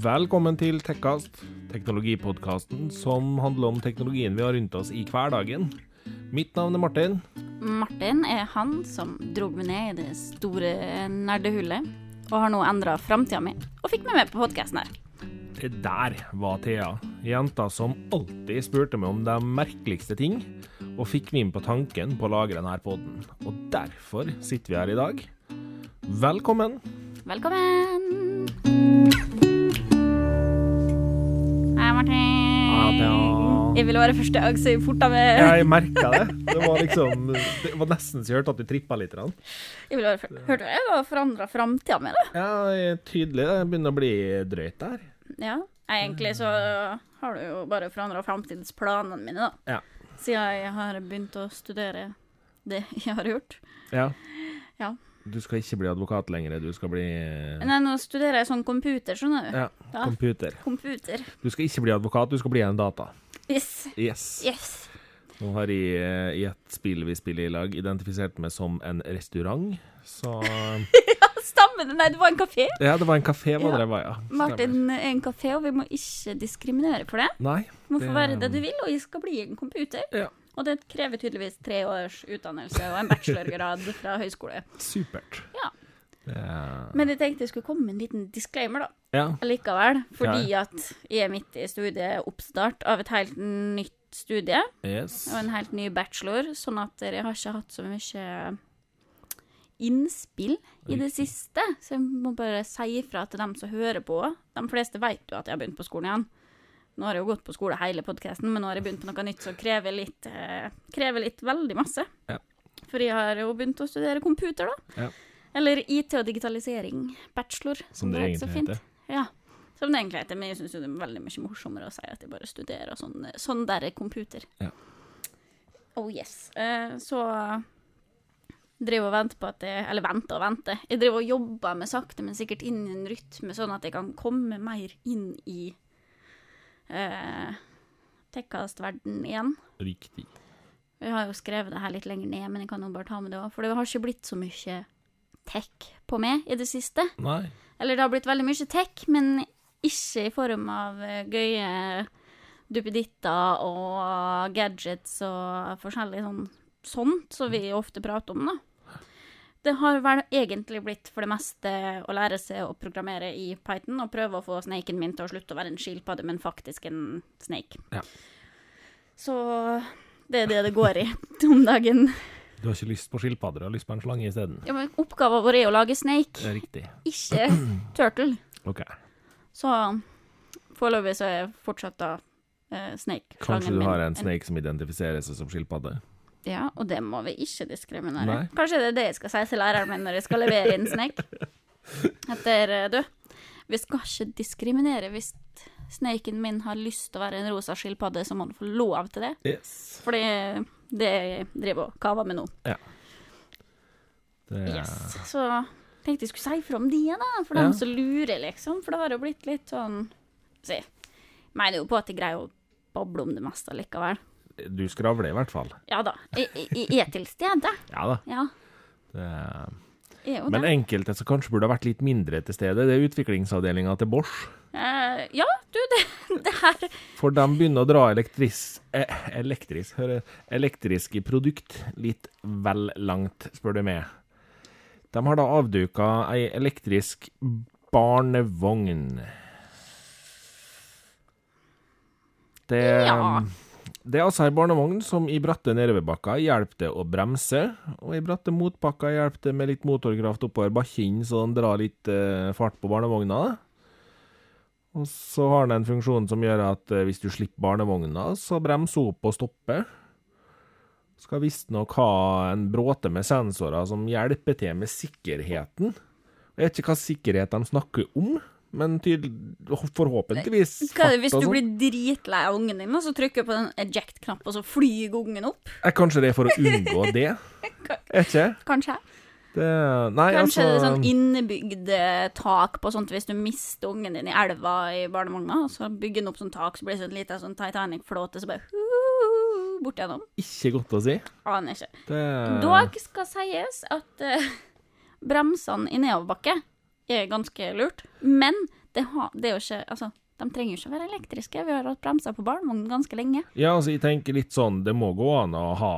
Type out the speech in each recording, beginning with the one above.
Velkommen til Tekkast, teknologipodkasten som handler om teknologien vi har rundt oss i hverdagen. Mitt navn er Martin. Martin er han som drog meg ned i det store nerdehullet, og har nå endra framtida mi, og fikk meg med på podkasten her. Det der var Thea, jenta som alltid spurte meg om de merkeligste ting, og fikk meg inn på tanken på å lage denne podden. Og derfor sitter vi her i dag. Velkommen. Velkommen! Martin. Jeg ville være første så jeg forta meg. Jeg merka det. Det var liksom Det var nesten så jeg hørte at du trippa litt. Rann. Jeg ville være første. Hørte du jeg har forandra framtida mi, da? Ja, tydelig. Det begynner å bli drøyt der. Ja. Egentlig så har du jo bare forandra framtidsplanene mine, da. Ja. Siden jeg har begynt å studere det jeg har gjort. Ja. Ja. Du skal ikke bli advokat lenger, du skal bli Nei, nå studerer jeg sånn computer, skjønner du. ja, da. computer. Computer. Du skal ikke bli advokat, du skal bli en data. Yes. Yes. Yes. Nå har jeg eh, i et spill vi spiller i lag, identifisert meg som en restaurant. Så Stemmer det? Nei, det var en kafé. Ja, det var en kafé, var Ja. det det var, ja. Stemmer. Martin er en kafé, og vi må ikke diskriminere for det. Nei. Du må få være det du vil, og jeg skal bli en computer. Ja. Og det krever tydeligvis tre års utdannelse og en bachelorgrad fra høyskole. Supert. Ja. Er- Men jeg tenkte jeg skulle komme med en liten disclaimer, da. Ja. Likevel. Fordi at jeg er midt i studieoppstart av et helt nytt studie. Yes. Og en helt ny bachelor, sånn at jeg har ikke hatt så mye innspill i det siste. Så jeg må bare si ifra til dem som hører på. De fleste vet jo at jeg har begynt på skolen igjen. Nå har jeg jo gått på skole hele podkasten, men nå har jeg begynt på noe nytt som krever litt, eh, krever litt veldig masse. Ja. For jeg har jo begynt å studere computer, da. Ja. Eller IT og digitalisering. Bachelor, Som det heter så egentlig fint. heter. Ja. Som det egentlig heter, men jeg syns det er veldig mye morsommere å si at jeg bare studerer sånn, sånn der er computer. Ja. Oh yes. Eh, så driver og venter på at jeg Eller venter og venter. Jeg driver og jobber meg sakte, men sikkert inn i en rytme, sånn at jeg kan komme mer inn i uh, tekkastverden igjen. Riktig. Vi har jo skrevet det her litt lenger ned, men jeg kan jo bare ta med det òg. For det har ikke blitt så mye tech på meg i det siste. Nei. Eller det har blitt veldig mye tech, men ikke i form av eh, gøye duppeditter og gadgets og forskjellig sånn sånt som vi ofte prater om, da. Det har vel egentlig blitt for det meste å lære seg å programmere i Python og prøve å få snaken min til å slutte å være en skilpadde, men faktisk en snake. Ja. Så det er det det går i om dagen. Du har ikke lyst på skilpadder, du har lyst på en slange isteden. Ja, men oppgaven vår er å lage snake, Det er riktig. ikke turtle. OK. Så foreløpig så er jeg fortsatt da eh, Snake. Kanskje du min. har en snake som identifiserer seg som skilpadde? Ja, og det må vi ikke diskriminere. Nei. Kanskje det er det jeg skal si til læreren min når jeg skal levere inn Snake. Etter eh, Du, vi skal ikke diskriminere. Hvis snaken min har lyst til å være en rosa skilpadde, så må han få lov til det. Yes. Fordi det det jeg driver og kaver med nå. Det Yes. Så tenkte jeg skulle si fra om de, da, for Ja. dem som lurer, liksom. For det har jo blitt litt sånn Se, jeg mener jo på at jeg greier å bable om det meste likevel. Du skravler i hvert fall. Ja da. Jeg, er til stede. Ja da. Ja, Det Men enkelte som kanskje burde ha vært litt mindre til stede, det er utviklingsavdelinga til Bosch. Uh, ja, du, det, det her For de begynner å dra elektris, eh, elektrisk, hører, elektriske produkt litt vel langt, spør du meg. De har da avduka ei elektrisk barnevogn. Det, Ja. Det er altså ei barnevogn som i bratte nedoverbakker hjelper til å bremse, og i bratte motbakker hjelper til med litt motorkraft oppover bakken, så den drar litt eh, fart på barnevogna. Og så har den en funksjon som gjør at eh, hvis du slipper barnevogna, så bremser hun opp og stopper. Skal visstnok ha en bråte med sensorer som hjelper til med sikkerheten. Jeg vet ikke hva sikkerhet de snakker om, men forhåpentligvis Hva er det hvis du sånn. blir dritlei av ungen din, så trykker du på den eject-knappen, og så flyr ungen opp? Er Kanskje det er for å unngå det? Er ikke? Kanskje? Det, nei, Kanskje altså sånn innebygd eh, tak på sånt hvis du mister ungen din i elva i barnevogna, og så bygger den opp sånn tak, så blir det sånn liten sånn Titanic-flåte, så bare uh, bort gjennom. Ikke godt å si. Aner ikke. Det, Dog skal sies at uh, bremsene i nedoverbakke er ganske lurt, men Det, har, det er jo ikke Altså, de trenger jo ikke å være elektriske. Vi har hatt bremser på barnevogn ganske lenge. Ja, altså, jeg tenker litt sånn, det må gå an å ha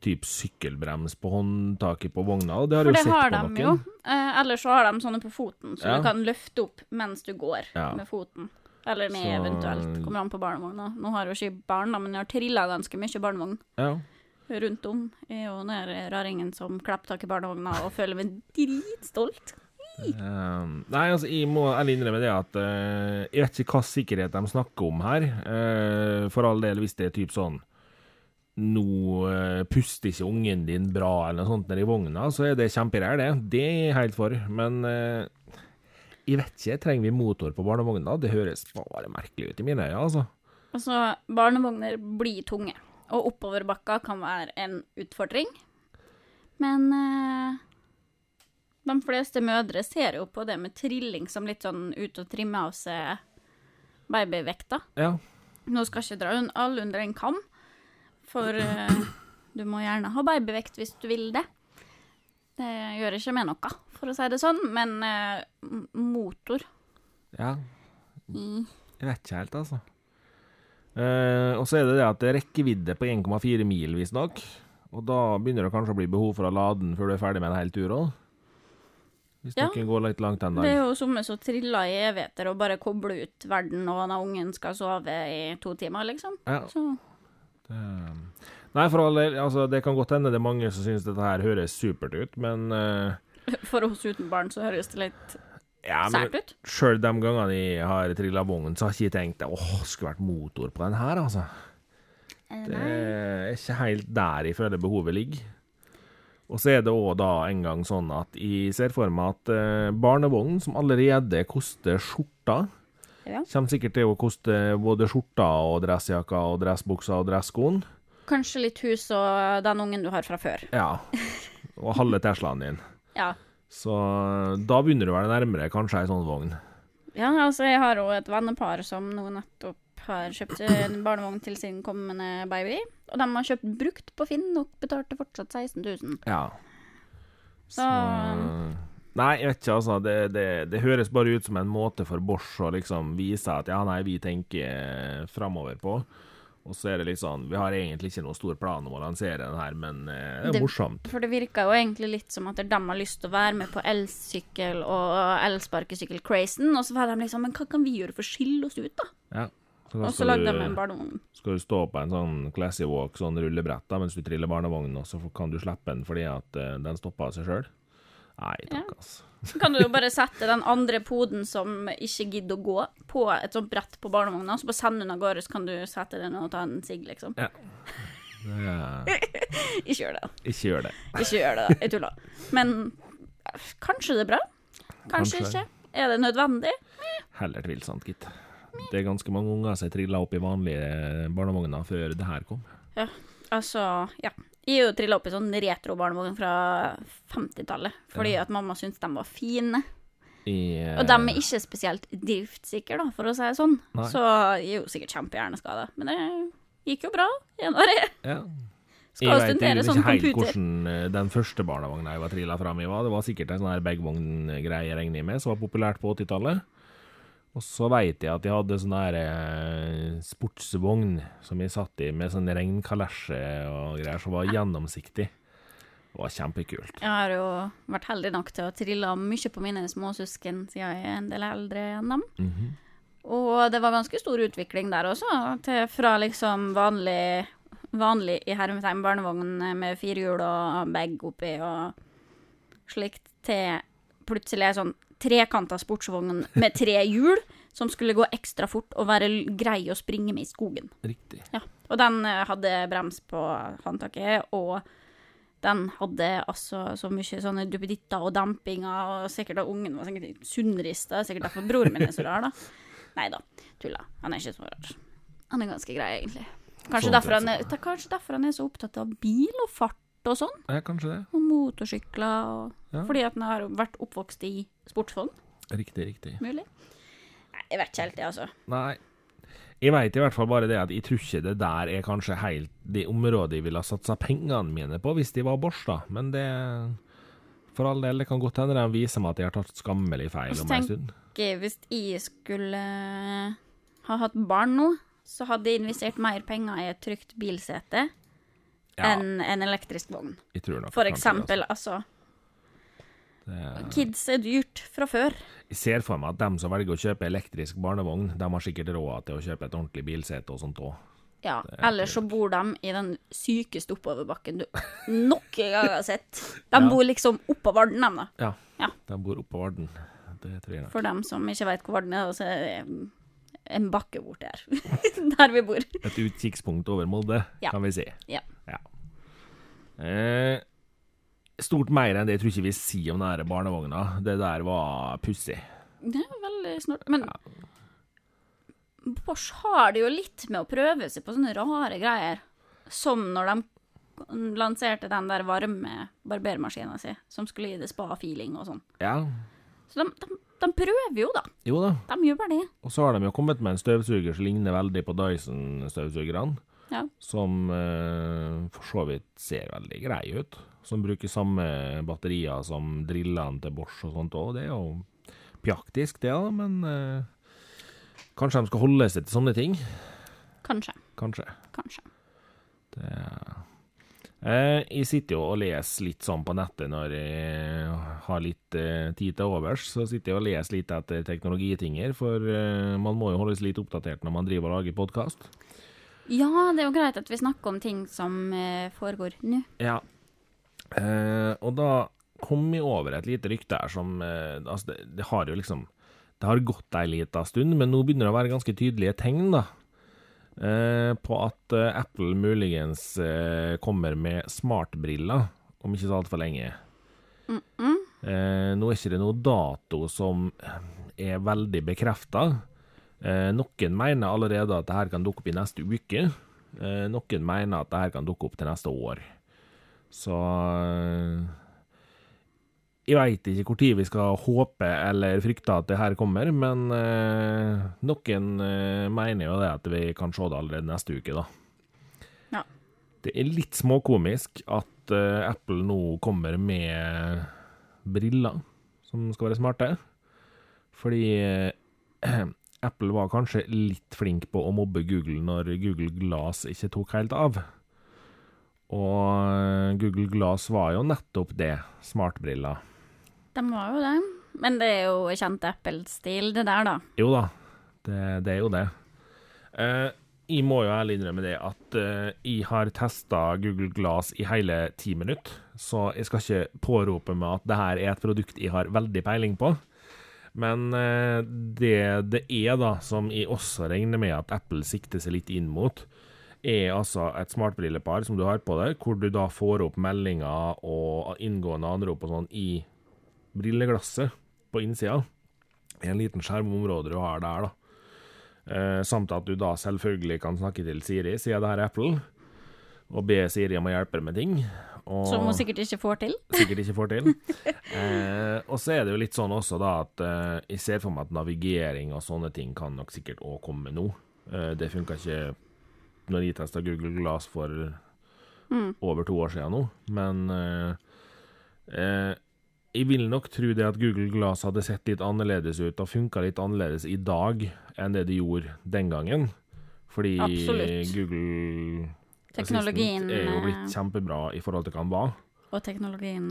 typ sykkelbrems på håndtaket på vogna, og det har jeg jo sett har på noen. jo. Eh, ellers så har de sånne på foten, så Ja. du kan løfte opp mens du går Ja. med foten. Eller med Så- eventuelt. Kommer an på barnevogna. Nå har jo ikke barn, da, men jeg har trilla ganske mye barnevogn Ja. rundt om. Jeg er jo den raringen som klapper tak i barnevogna og føler meg dritstolt. Um, nei, altså, jeg må ærlig innrømme det at uh, jeg vet ikke hva sikkerhet de snakker om her. Uh, for all del, hvis det er typ sånn Nå uh, puster ikke ungen din bra, eller noe sånt nedi vogna, så er det kjemperær det. Det er jeg helt for. Men jeg vet ikke, trenger vi motor på barnevogna? Det høres bare merkelig ut i mine øyne, altså. Altså, barnevogner blir tunge, og oppoverbakka kan være en utfordring. Men de fleste mødre ser jo på det med trilling som litt sånn ut og trimme av seg babyvekta. Ja. Nå skal jeg ikke dra alle under en kam, for uh, du må gjerne ha babyvekt hvis du vil det. Det gjør ikke med noe, for å si det sånn, men uh, motor ja. Jeg vet ikke helt, altså. Uh, og så er det det at det er rekkevidde på 1,4 mil, visstnok. Og da begynner det kanskje å bli behov for å lade den før du er ferdig med en hel tur òg. Hvis Ja. dere går litt langt en Det er dag. jo somme som triller i evigheter og bare kobler ut verden og når ungen skal sove i to timer, liksom. Ja, Så det, nei, for all del, altså, det kan godt hende det er mange som syns dette her høres supert ut, men uh... for oss uten barn så høres det litt ja, sært ut. sjøl de gangene jeg har trilla vogn, så har jeg ikke tenkt åh, skulle vært motor på den her, altså. Eh, Det er ikke helt der jeg føler behovet ligger. Og så er det òg da en gang sånn at jeg ser for meg at eh, barnevogn, som allerede koster skjorta, Ja. kommer sikkert til å koste både skjorta og dressjakka og dressbuksa og dresskoen. Kanskje litt hus og den ungen du har fra før. Ja. Og halve Teslaen din. Ja. Så da begynner du å være nærmere kanskje ei sånn vogn. Ja, altså jeg har jo et vennepar som nå nettopp har kjøpt en barnevogn til sin kommende baby. Og de har kjøpt brukt på Finn og betalte fortsatt 16 000. Ja. Så Så- Nei, jeg vet ikke, altså. Det, det, det høres bare ut som en måte for Bosch å liksom vise at ja, nei, vi tenker framover på. Og så er det litt sånn Vi har egentlig ikke noen stor plan om å lansere den her, men eh, det er Det- morsomt. For det virker jo egentlig litt som at de har lyst til å være med på elsykkel og elsparkesykkel-crazen, og så var de liksom Men hva kan vi gjøre for å skille oss ut, da? Ja. Og så lagde de en barnevogn. Skal du stå på en sånn classy walk, sånn rullebrett, da, mens du triller barnevognen, og så kan du slippe den fordi at eh, den stopper av seg sjøl? Nei takk, Ja. altså. Så kan du jo bare sette den andre poden som ikke gidder å gå, på et sånt brett på barnevogna, så bare sende den av gårde, så kan du sette den og ta en sigg, liksom. Det er- Ikke gjør det. Ikke gjør det. Ikke gjør det. Jeg tuller. Men eh, kanskje det er bra. Kanskje, Kanskje. ikke. Er det nødvendig? Heller tvilsomt, gitt. Det er ganske mange unger som trilla opp i vanlige barnevogner før det her kom. Altså, ja. Jeg er jo trilla opp i sånn retro-barnevogn fra 50-tallet, fordi at mamma syntes de var fine. I, eh, Og de er ikke spesielt driftssikre, da, for å si det sånn. Nei. Så jeg er jo sikkert kjempehjerneskada. Men det gikk jo bra. Jeg ja. skal Jeg vet sånn ikke helt computer. hvordan eh, den første barnevogna jeg var trilla fram i, var. Det var sikkert en sånn her begvogngreie, regner jeg med, som var populært på 80-tallet. Og så veit jeg at jeg hadde sånn der eh, sportsvogn som jeg satt i med sånn regnkalesje og greier, som var gjennomsiktig. Det var kjempekult. Jeg har jo vært heldig nok til å trille mye på mine småsøsken siden jeg er en del eldre enn dem. Mhm. Og det var ganske stor utvikling der også, til fra liksom vanlig vanlig i hermetegn barnevogn med firehjul og bag oppi og slikt, til plutselig sånn trekanta sportsvogn med tre hjul som skulle gå ekstra fort og være grei å springe med i skogen. Riktig. Ja. Og den eh, hadde brems på håndtaket, og den hadde altså så mye sånne duppeditter og dempinger, og sikkert da ungen var sikkert sunnrista, sikkert derfor broren min er så rar, da. Nei da, tulla. Han er ikke så rar. Han er ganske grei, egentlig. Kanskje, Sånn derfor han, er, kanskje derfor han er så opptatt av bil og fart og sånn, Ja, kanskje det. og motorsykler, og Ja. fordi at han har vært oppvokst i sportsfond. Riktig, riktig. mulig. Nei, jeg vet ikke helt det, altså. Nei. Jeg veit i hvert fall bare det at jeg tror ikke det der er kanskje helt det området jeg ville ha satsa pengene mine på hvis de var borsta. Men det For all del, det kan godt hende de viser meg at jeg har tatt skammelig feil om en stund. Hvis jeg skulle ha hatt barn nå, så hadde jeg investert mer penger i et trygt bilsete Ja, enn en elektrisk vogn. jeg tror nok For kanskje det, eksempel, altså. altså. Det- Kids er dyrt fra før. Jeg ser for meg at dem som velger å kjøpe elektrisk barnevogn, de har sikkert råd til å kjøpe et ordentlig bilsete og sånt òg. Ja, er ellers så bor de i den sykeste oppoverbakken du gang har sett. De bor liksom oppå Varden, de, da. Ja. Ja. De bor oppå Varden. Det tror jeg nok. For dem som ikke vet hvor Varden er, så er det en bakke bort der. der vi bor. Et utkikkspunkt over Molde, Ja. kan vi si. Ja. Eh, stort mer enn det jeg tror ikke vi sier om den barnevogna. Det der var pussig. Det er veldig snålt. Men Bosch har det jo litt med å prøve seg på sånne rare greier. Som når de lanserte den der varme barbermaskina si, som skulle gi det spa-feeling og sånn. Ja, Så de, de, de prøver jo, da. jo da. De gjør bare det. Og så har de jo kommet med en støvsuger som ligner veldig på Dyson-støvsugerne. Ja. Som eh, for så vidt ser veldig grei ut. Som bruker samme batterier som drillene til Bosch og sånt òg. Det er jo pjaktisk, det, da, men eh, kanskje de skal holde seg til sånne ting? Kanskje. Kanskje. Kanskje. Det eh, Jeg sitter jo og leser litt sånn på nettet når jeg har litt eh, tid til overs. Så sitter jeg og leser litt etter teknologitinger, for eh, man må jo holdes litt oppdatert når man driver og lager podkast. Ja, det er jo greit at vi snakker om ting som eh, foregår nå. Ja. Eh, og da kom vi over et lite rykte her som eh, Altså, det, det har jo liksom Det har gått ei lita stund, men nå begynner det å være ganske tydelige tegn, da. Eh, på at eh, Apple muligens eh, kommer med smartbriller om ikke så altfor lenge. Eh, nå er ikke det noe dato som er veldig bekrefta. Eh, noen mener allerede at dette kan dukke opp i neste uke. Eh, noen mener at dette kan dukke opp til neste år. Så eh, Jeg veit ikke når vi skal håpe eller frykte at det her kommer, men eh, noen eh, mener jo det at vi kan se det allerede neste uke, da. Ja. Det er litt småkomisk at eh, Apple nå kommer med briller som skal være smarte. Fordi Apple var kanskje litt flink på å mobbe Google når Google Glass ikke tok helt av. Og Google Glass var jo nettopp det, smartbriller. De var jo det. Men det er jo kjent Apple-stil, det der, da. Jo da, det, det er jo det. Eh, jeg må jo ærlig innrømme det at eh, jeg har testa Google Glass i hele ti minutter, så jeg skal ikke pårope meg at det her er et produkt jeg har veldig peiling på. Men eh, det det er, da, som jeg også regner med at Apple sikter seg litt inn mot, er altså et smartbrillepar som du har på deg, hvor du da får opp meldinger og inngående anrop og sånn i brilleglasset på innsida. En liten skjermområde du har der, da. Eh, samt at du da selvfølgelig kan snakke til Siri, siden det her er Apple, og be Siri om å hjelpe med ting. Og Som hun sikkert ikke får til. sikkert ikke får til. Eh, og så er det jo litt sånn også da at eh, jeg ser for meg at navigering og sånne ting kan nok sikkert òg komme nå. Eh, det funka ikke når jeg testa Google Glass for over to år siden nå, men eh, eh, jeg vil nok tro det at Google Glass hadde sett litt annerledes ut og funka litt annerledes i dag enn det det gjorde den gangen. Fordi Absolutt. Google Teknologien Assistant er jo eh, blitt kjempebra i forhold til hva den var. Og teknologien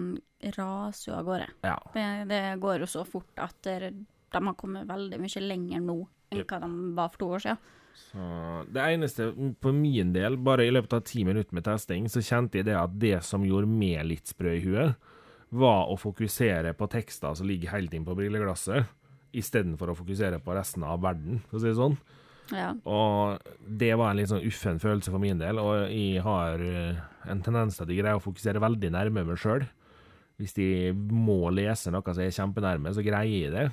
raser jo av gårde. Ja. Det, det går jo så fort at de har kommet veldig mye lenger nå enn hva de var for to år siden. Så det eneste på min del, bare i løpet av ti minutter med testing, så kjente jeg det at det som gjorde meg litt sprø i huet, var å fokusere på tekster som ligger helt inn på brilleglasset, istedenfor å fokusere på resten av verden, for å si det sånn. Ja. Og det var en litt sånn uffen følelse for min del, og jeg har eh, en tendens til at jeg greier å fokusere veldig nærme meg sjøl. Hvis de må lese noe som er kjempenærme, så greier jeg det.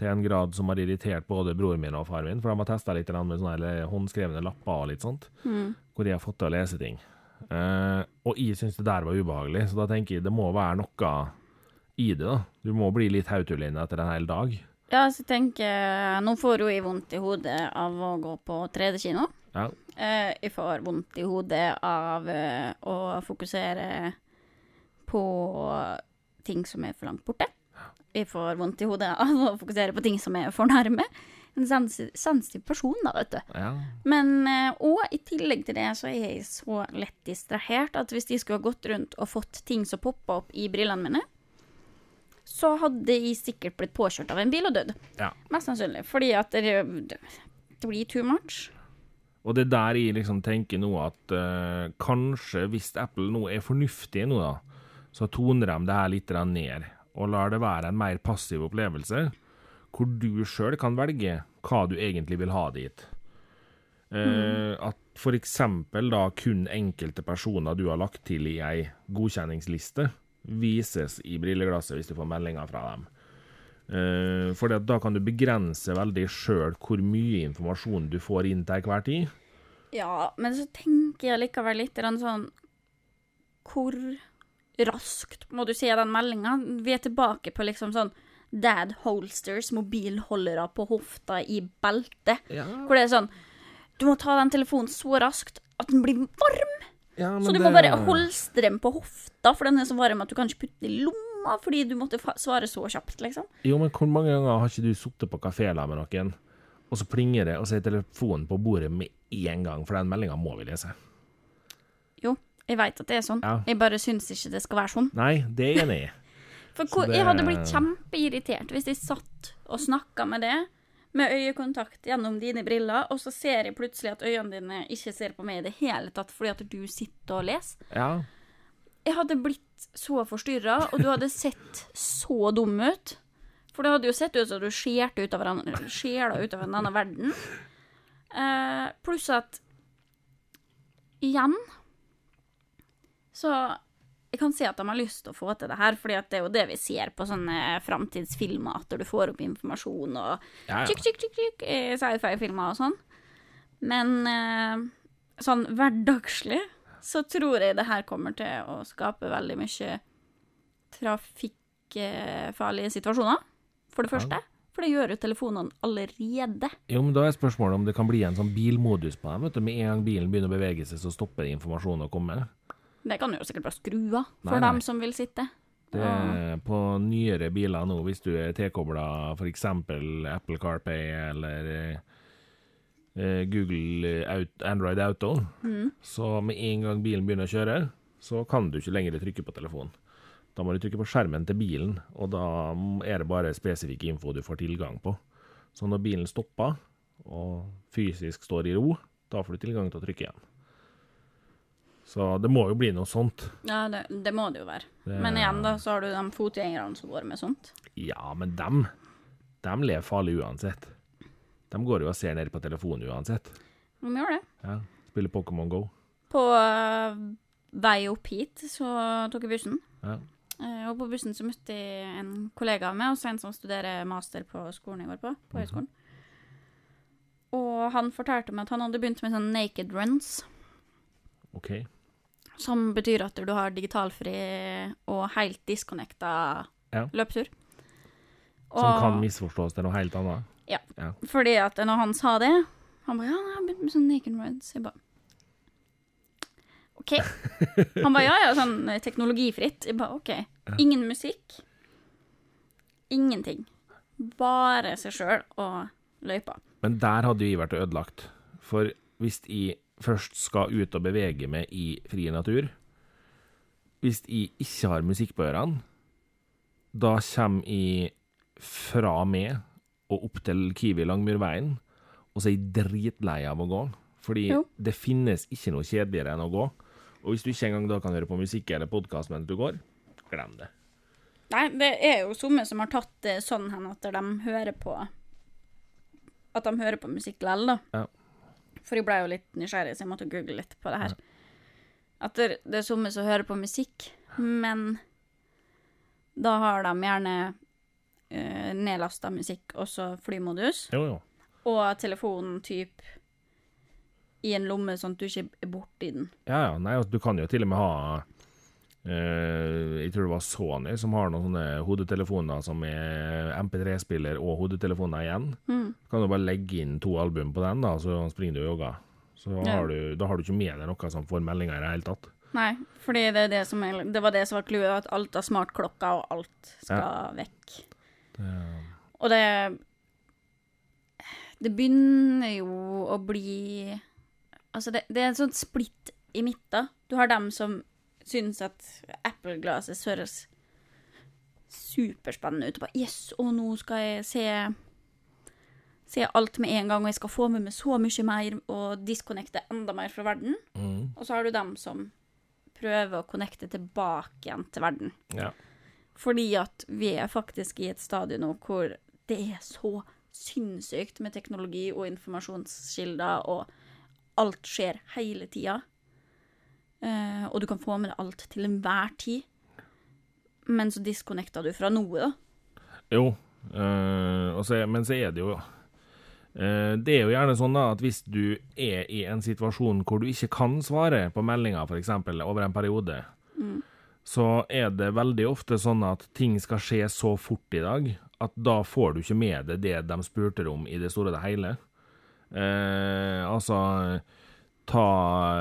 Til en grad som har irritert både broren min og far min, for de har testa litt med sånne håndskrevne lapper og litt sånt, Mm. hvor de har fått til å lese ting. Uh, og jeg syns det der var ubehagelig, så da tenker jeg det må være noe i det, da. Du må bli litt hautullen etter en hel dag. Ja, så jeg tenker Nå får hun jeg vondt i hodet av å gå på 3D-kino. Ja. Eh, jeg får vondt i hodet av eh, å fokusere på ting som er for langt borte. Jeg får vondt i hodet av å fokusere på ting som er for nærme. En sensitiv, sensitiv person, da, vet du. Ja. Men eh, og i tillegg til det så er jeg så lett distrahert at hvis de skulle ha gått rundt og fått ting som poppa opp i brillene mine, så hadde jeg sikkert blitt påkjørt av en bil og dødd. ja. Mest sannsynlig. Fordi at det, det blir too much. Og det er der jeg liksom tenker nå at uh, kanskje hvis Apple nå er fornuftige nå, da, så toner de det her litt ned, og lar det være en mer passiv opplevelse, hvor du sjøl kan velge hva du egentlig vil ha dit. Mm. At eksempel da kun enkelte personer du har lagt til i ei godkjenningsliste, vises i brilleglasset hvis du får meldinger fra dem. Uh, for da kan du begrense veldig sjøl hvor mye informasjon du får inn til hver tid. Ja, men så tenker jeg likevel litt sånn Hvor raskt må du se den meldinga? Vi er tilbake på liksom sånn dad holsters, mobilholdere på hofta i beltet. Ja, Hvor det er sånn Du må ta den telefonen så raskt at den blir varm. Ja, Så du det- må bare holstre den på hofta, for den er så varm at du kan ikke putte den i lomma fordi du måtte svare så kjapt, liksom. Jo, men hvor mange ganger har ikke du sittet på kafé med noen, og så plinger det, og så er telefonen på bordet med én gang, for den meldinga må vi lese? Jo, jeg veit at det er sånn. Ja. Jeg bare syns ikke det skal være sånn. Nei, det er jeg enig i. For hvor, det- jeg hadde blitt kjempeirritert hvis jeg satt og snakka med det, med øyekontakt gjennom dine briller, og så ser jeg plutselig at øynene dine ikke ser på meg i det hele tatt fordi at du sitter og leser. Ja. Jeg hadde blitt så forstyrra, og du hadde sett så dum ut. For det hadde jo sett ut som du skjelte ut av hverandre, skjela ut av en annen verden. Uh, pluss at igjen Så jeg kan si at de har lyst til å få til det her, fordi at det er jo det vi ser på sånne framtidsfilmer, at du får opp informasjon og Ja, ja. tjukk, tjukk, tjukk, tjukk, i sci-fi-filmer og sånn. Men eh, sånn hverdagslig så tror jeg det her kommer til å skape veldig mye trafikkfarlige situasjoner, for det første. For det gjør jo telefonene allerede. Jo, men da er spørsmålet om det kan bli en sånn bilmodus på dem. vet du. Med en gang bilen begynner å bevege seg, så stopper informasjonen å komme. Det kan du jo sikkert bare skru av for Nei, nei. dem som vil sitte. Det er på nyere biler nå, hvis du er tilkobla f.eks. Apple CarPay eller eh, Google Out, Android Auto, Mm. så med en gang bilen begynner å kjøre, så kan du ikke lenger trykke på telefonen. Da må du trykke på skjermen til bilen, og da er det bare spesifikk info du får tilgang på. Så når bilen stopper, og fysisk står i ro, da får du tilgang til å trykke igjen. Så det må jo bli noe sånt. Ja, det, det må det jo være. Det- Men igjen, da, så har du de fotgjengerne som går med sånt. Ja, men dem, dem lever farlig uansett. De går jo og ser ned på telefonen uansett. De gjør det. Ja, Spiller Pokémon Go. På uh, vei opp hit så tok jeg bussen. Ja. Uh, og på bussen så møtte jeg en kollega av meg, også en som studerer master på skolen jeg går på, på høyskolen. Og han fortalte meg at han hadde begynt med sånn naked runs, OK. Som betyr at du har digitalfri og helt disconnecta Ja. løpetur. Som kan misforstås til noe helt annet. Ja, Fordi at når han sa det Han bare 'Ja, jeg har begynt med sånn naked Rides'. Jeg bare OK. Han bare 'Ja, ja, sånn teknologifritt'. Jeg bare OK. Ingen musikk. Ingenting. Bare seg sjøl og løypa. Men der hadde jo jeg vært ødelagt. For hvis jeg først skal ut og bevege meg i fri natur Hvis jeg ikke har musikk på ørene, da kommer jeg fra meg og opp til Kiwi Langmyrveien, og så er jeg dritlei av å gå. Fordi Jo. det finnes ikke noe kjedeligere enn å gå. Og hvis du ikke engang da kan høre på musikk eller podkast mens du går, glem det. Nei, det er jo somme som har tatt det sånn hen at de hører på At de hører på musikk likevel, da. Ja. For jeg ble jo litt nysgjerrig, så jeg måtte google litt på det her. At det, er somme som hører på musikk, men da har de gjerne uh, nedlasta musikk, også flymodus, Jo, jo. og telefonen typ i en lomme, sånn at du ikke er borti den. Ja, ja. Nei, altså, du kan jo til og med ha eh, Jeg tror det var Sony som har noen sånne hodetelefoner som er MP3-spiller og hodetelefoner igjen. Mm. Kan du bare legge inn to album på den, da, så springer du og jogger. Så Ja. har du, da har du ikke med deg noe som får meldinger i det hele tatt. Nei, fordi det, det, som er, det var det som var clouet, at alt av smartklokker og alt skal vekk. Og det Det begynner jo å bli Altså, det, det er en sånn splitt i midten. Du har dem som syns at Apple-glasset høres superspennende ut. Og bare Yes, og nå skal jeg se Se alt med en gang, og jeg skal få med meg så mye mer og disconnecte enda mer fra verden. Mm. Og så har du dem som prøver å connecte tilbake igjen til verden. Ja. Fordi at vi er faktisk i et stadium nå hvor det er så sinnssykt med teknologi og informasjonskilder, og alt skjer hele tida. Eh, og du kan få med deg alt til enhver tid. Men så disconnecta du fra noe, da. Jo, øh, og men så er det jo øh, Det er jo gjerne sånn da at hvis du er i en situasjon hvor du ikke kan svare på meldinger, f.eks. over en periode, så er det veldig ofte sånn at ting skal skje så fort i dag at da får du ikke med deg det de spurte om i det store og det hele. Eh, altså ta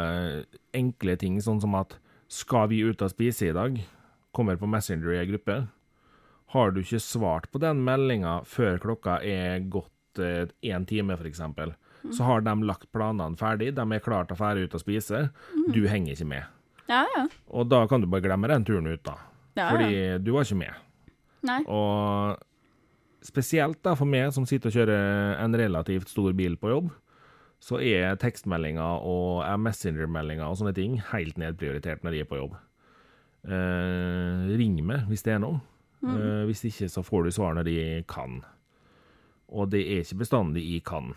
eh, enkle ting sånn som at skal vi ut og spise i dag? Kommer på Messenger i ei gruppe. Har du ikke svart på den meldinga før klokka er gått én time, f.eks., så har de lagt planene ferdig, de er klare til å dra ut og spise. Du henger ikke med. Ja, ja. Og da kan du bare glemme den turen ut, da. ja, Fordi du var ikke med. Nei. Og spesielt da for meg som sitter og kjører en relativt stor bil på jobb, så er tekstmeldinger og Messenger-meldinger og sånne ting helt nedprioritert når jeg er på jobb. Eh, ring meg hvis det er noe. Eh, hvis ikke så får du svar når jeg kan. Og det er ikke bestandig jeg kan.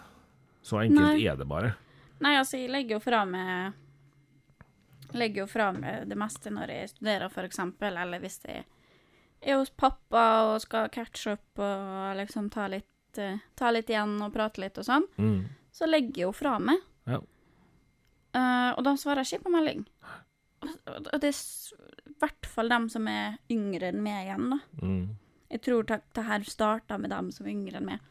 Så enkelt Nei. er det bare. Nei, altså, jeg legger jo fra meg Legger jo fra meg det meste når jeg studerer, eksempel, eller hvis jeg er hos pappa og skal catch up og liksom ta litt, eh, ta litt igjen og prate litt og sånn, Mm. Så legger jeg jo fra meg. Ja. Uh, og da svarer jeg ikke på melding. Og det er i hvert fall dem som er yngre enn meg igjen, da. Mm. Jeg tror det, det her starta med dem som er yngre enn meg.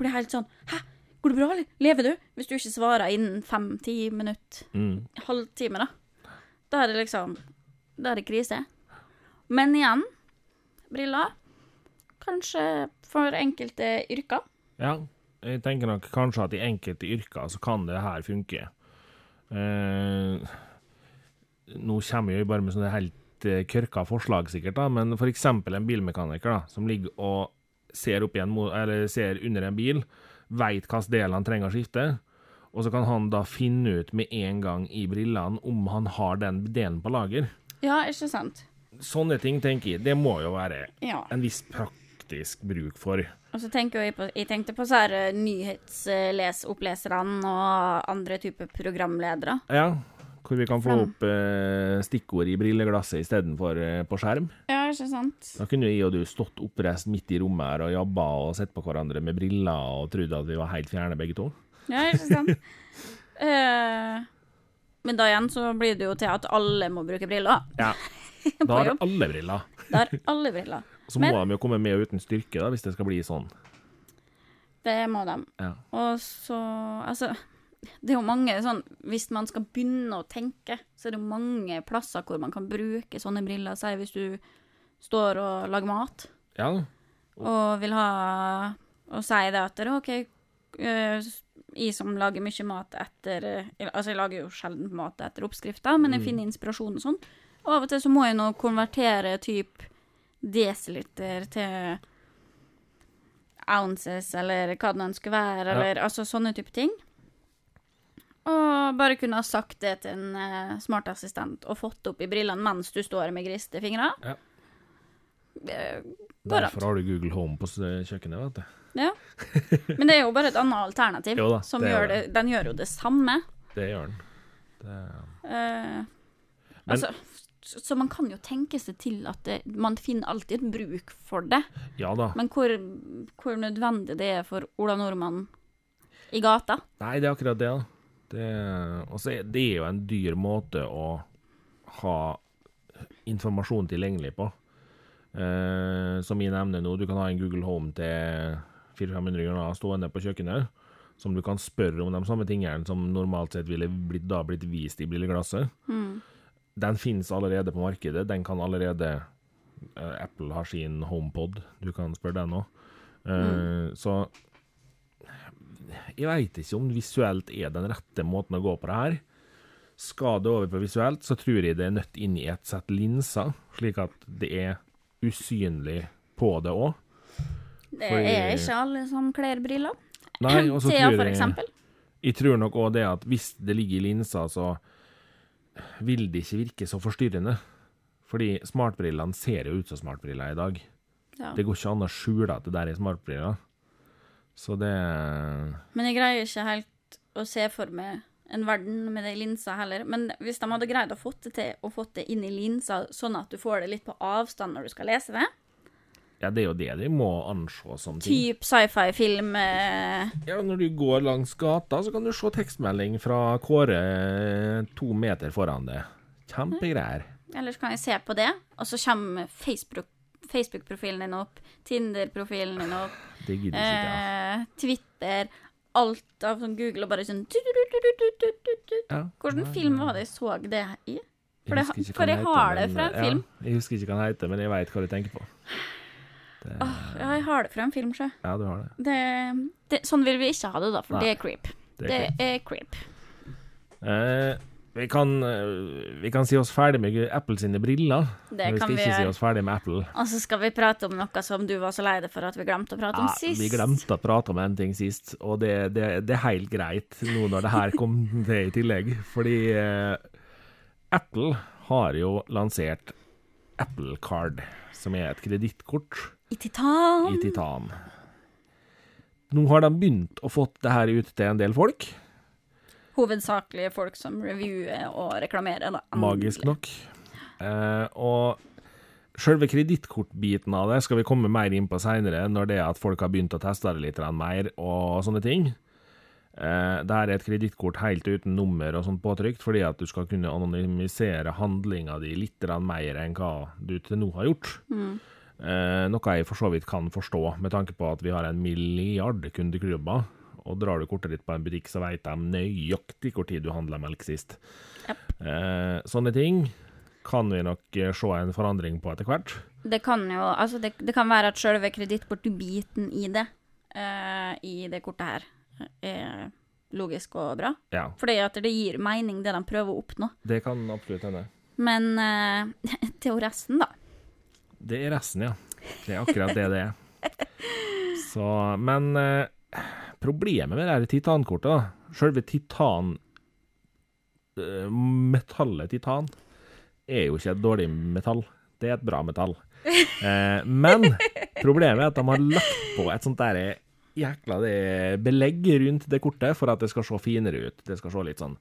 Blir helt sånn Hæ, går det bra, eller? Lever du? Hvis du ikke svarer innen fem-ti minutter Mm. halvtime, da. Da er det liksom Da er det krise. Men igjen, briller. Kanskje for enkelte yrker. Ja, jeg tenker nok kanskje at i enkelte yrker så kan det her funke. Eh, nå kommer jeg jo bare med sånne helt eh, kørka forslag, sikkert, da, men eksempel en bilmekaniker da, som ligger og ser, opp i eller ser under en bil, veit hvilken del han trenger å skifte, og så kan han da finne ut med en gang i brillene om han har den delen på lager. Ja, ikke sant? Sånne ting, tenker jeg, det må jo være Ja. en viss praktisk bruk for. Og så tenker jeg på Jeg tenkte på så her eh, nyhetsoppleserne og andre typer programledere. Ja, hvor vi kan få opp eh, stikkord i brilleglasset istedenfor eh, på skjerm. Ja, ikke sant? Da kunne jeg og du stått oppreist midt i rommet her og jobba og sett på hverandre med briller og trodd at vi var helt fjerne begge to. Ja, ikke sant? Eh, men da igjen så blir det jo til at alle må bruke briller. Ja. Da har alle briller. Da har alle briller. Så Men- må de jo komme med uten styrke, da, hvis det skal bli sånn. Det må de. Ja. Og så Altså, det er jo mange sånn Hvis man skal begynne å tenke, så er det jo mange plasser hvor man kan bruke sånne briller. Si hvis du står og lager mat Ja, og vil ha Og si det at det OK, jeg som lager mye mat etter Altså, jeg lager jo sjelden mat etter oppskrifter, men jeg Mm. finner inspirasjon og sånn. Og av og til så må jeg nå konvertere typ desiliter til ounces, eller hva det nå skulle være, Ja. altså sånne type ting. Og bare kunne ha sagt det til en uh, smartassistent og fått opp i brillene mens du står med griste fingre. Ja. Eh, derfor har du Google Home på kjøkkenet, vet du. Ja. Men det er jo bare et annet alternativ. Jo da, som gjør det, det. den gjør jo det samme. Det gjør den. Det... Uh, Men- altså, så, man kan jo tenke seg til at det, man finner alltid et bruk for det. Ja da. Men hvor, hvor nødvendig det er for Ola Nordmann i gata Nei, det er akkurat det. Det, og er det er jo en dyr måte å ha informasjon tilgjengelig på. Eh, som jeg nevner nå, du kan ha en Google Home til 400-500 kroner stående på kjøkkenet, som du kan spørre om de samme tingene som normalt sett ville blitt, da blitt vist i brilleglasset. Den finnes allerede på markedet. Den kan allerede eh, Apple har sin HomePod, du kan spørre den òg. Så jeg veit ikke om visuelt er den rette måten å gå på det her. Skal det over på visuelt, så tror jeg det er nødt inn i et sett linser, slik at det er usynlig på det òg. Det er ikke alle som kler briller. Nei, og så tror jeg. Jeg tror nok òg det at hvis det ligger i linsa, så vil det ikke virke så forstyrrende. Fordi smartbrillene ser jo ut som smartbriller i dag. Ja. Det går ikke an å skjule at det der er smartbriller. Så det Men jeg greier ikke helt å se for meg en verden med de linsa heller. Men hvis de hadde greid å få det til, og fått det inn i linsa, sånn at du får det litt på avstand når du skal lese det, Ja, det er jo det de må anse som ting. typ sci-fi-film eh, Ja, når du går langs gata, så kan du se tekstmelding fra Kåre to meter foran deg. Kjempegreier. Eller så kan jeg se på det, og så kommer Facebook- Facebook-profilen din opp, Tinder-profilen din opp, Det ikke ja. eh, Twitter, alt av sånn Google og bare sånn. Ja. Hvordan film var det jeg så det i? For, Jeg det, for jeg har det fra en ja, film. Jeg husker ikke hva den heter, men jeg veit hva du tenker på. Det, Ja, jeg har det fra en film, sjø. ja, du har det. Det, det, sånn vil vi ikke ha det, da, for Nei, det er creep. Det er creep. Eh, vi, kan, eh, vi kan si oss ferdig med Apple sine briller. Det vi kan skal vi ikke si oss ferdig med Apple. Og så skal vi prate om noe som du var så lei deg for at vi glemte å prate om sist. vi glemte å prate om en ting sist, og det, det, det er helt greit nå når det her kom til i tillegg. Fordi eh, Apple har jo lansert Apple Card, som er et kredittkort I titan. i titan. Nå har de begynt å fått det her ut til en del folk, Hovedsakelig folk som reviewer og reklamerer, da. magisk nok. Eh, og Selve kredittkortbiten av det skal vi komme mer inn på seinere, når det er at folk har begynt å teste det litt mer og sånne ting. Eh, det her er et kredittkort helt uten nummer og sånt påtrykt, fordi at du skal kunne anonymisere handlinga di litt mer enn hva du til nå har gjort. Eh, noe jeg for så vidt kan forstå, med tanke på at vi har en milliard kundeklubber. Og drar du kortet ditt på en butikk, så vet de nøyaktig hvor tid du handla melk sist. Yep. Eh, sånne ting kan vi nok eh, se en forandring på etter hvert. Det kan jo Altså, det, det kan være at selve kredittkortbiten i det, eh, i det kortet her, er logisk og bra. Ja, Fordi at det gir mening, det de prøver å oppnå. det kan absolutt hende. Men eh, til resten, da. Det er resten, ja. Det er akkurat det det er. Så, men eh, problemet med det her titankortet, selve titan eh, Metallet titan er jo ikke et dårlig metall. Det er et bra metall. Eh, men problemet er at de har lagt på et sånt der jækla det belegg rundt det kortet for at det skal se finere ut. Det skal se litt sånn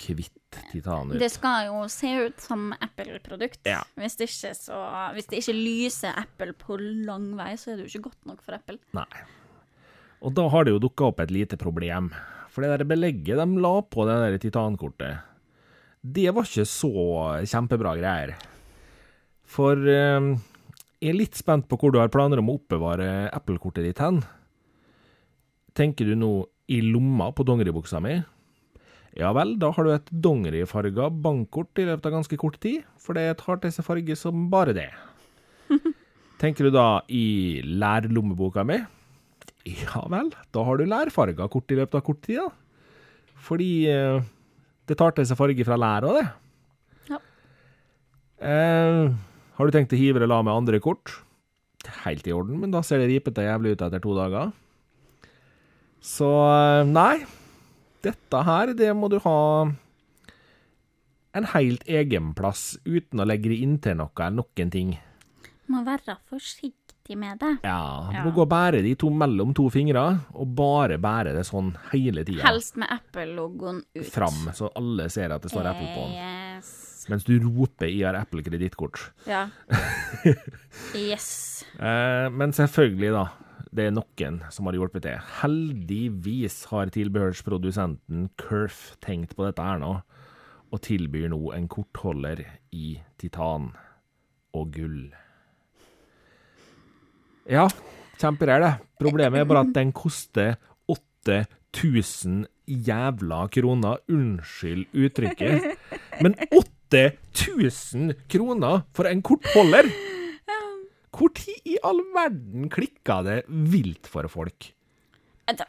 kvitt titan ut. Det skal jo se ut som Apple-produkt. Ja. Hvis, det ikke så, hvis det ikke lyser Apple på lang vei, så er det jo ikke godt nok for Apple. Nei. Og da har det jo dukka opp et lite problem. For det der belegget de la på det der titankortet, det var ikke så kjempebra greier. For eh, jeg er litt spent på hvor du har planer om å oppbevare Apple-kortet ditt hen. Tenker du nå i lomma på dongeribuksa mi? Ja vel, da har du et dongerifarga bankkort i løpet av ganske kort tid, for det tar til seg farge som bare det. Tenker du da i lærlommeboka mi? Ja vel, da har du lærfarga kort i løpet av kort tid, da. Fordi eh, det tar til seg farge fra læra, det. Ja. Eh, har du tenkt å hive det la med andre kort? Helt i orden, men da ser det ripete jævlig ut etter to dager. Så eh, nei, dette her, det må du ha en helt egen plass, uten å legge det inntil noe eller noen ting. Må være forsiktig med det. Ja, du Ja. må gå og bære de to mellom to fingre, og bare bære det sånn hele tida. Helst med Apple-logoen ut. Fram, så alle ser at det står Apple på den. Yes. Mens du roper 'jeg har Apple-kredittkort'. Ja. yes. Eh, men selvfølgelig, da. Det er noen som har hjulpet til. Heldigvis har tilbehørsprodusenten Curf tenkt på dette her nå, og tilbyr nå en kortholder i titan og gull. Ja, kjemperer det. Problemet er bare at den koster 8000 jævla kroner. Unnskyld uttrykket. Men 8000 kroner for en kortholder! Hvor tid i all verden klikka det vilt for folk?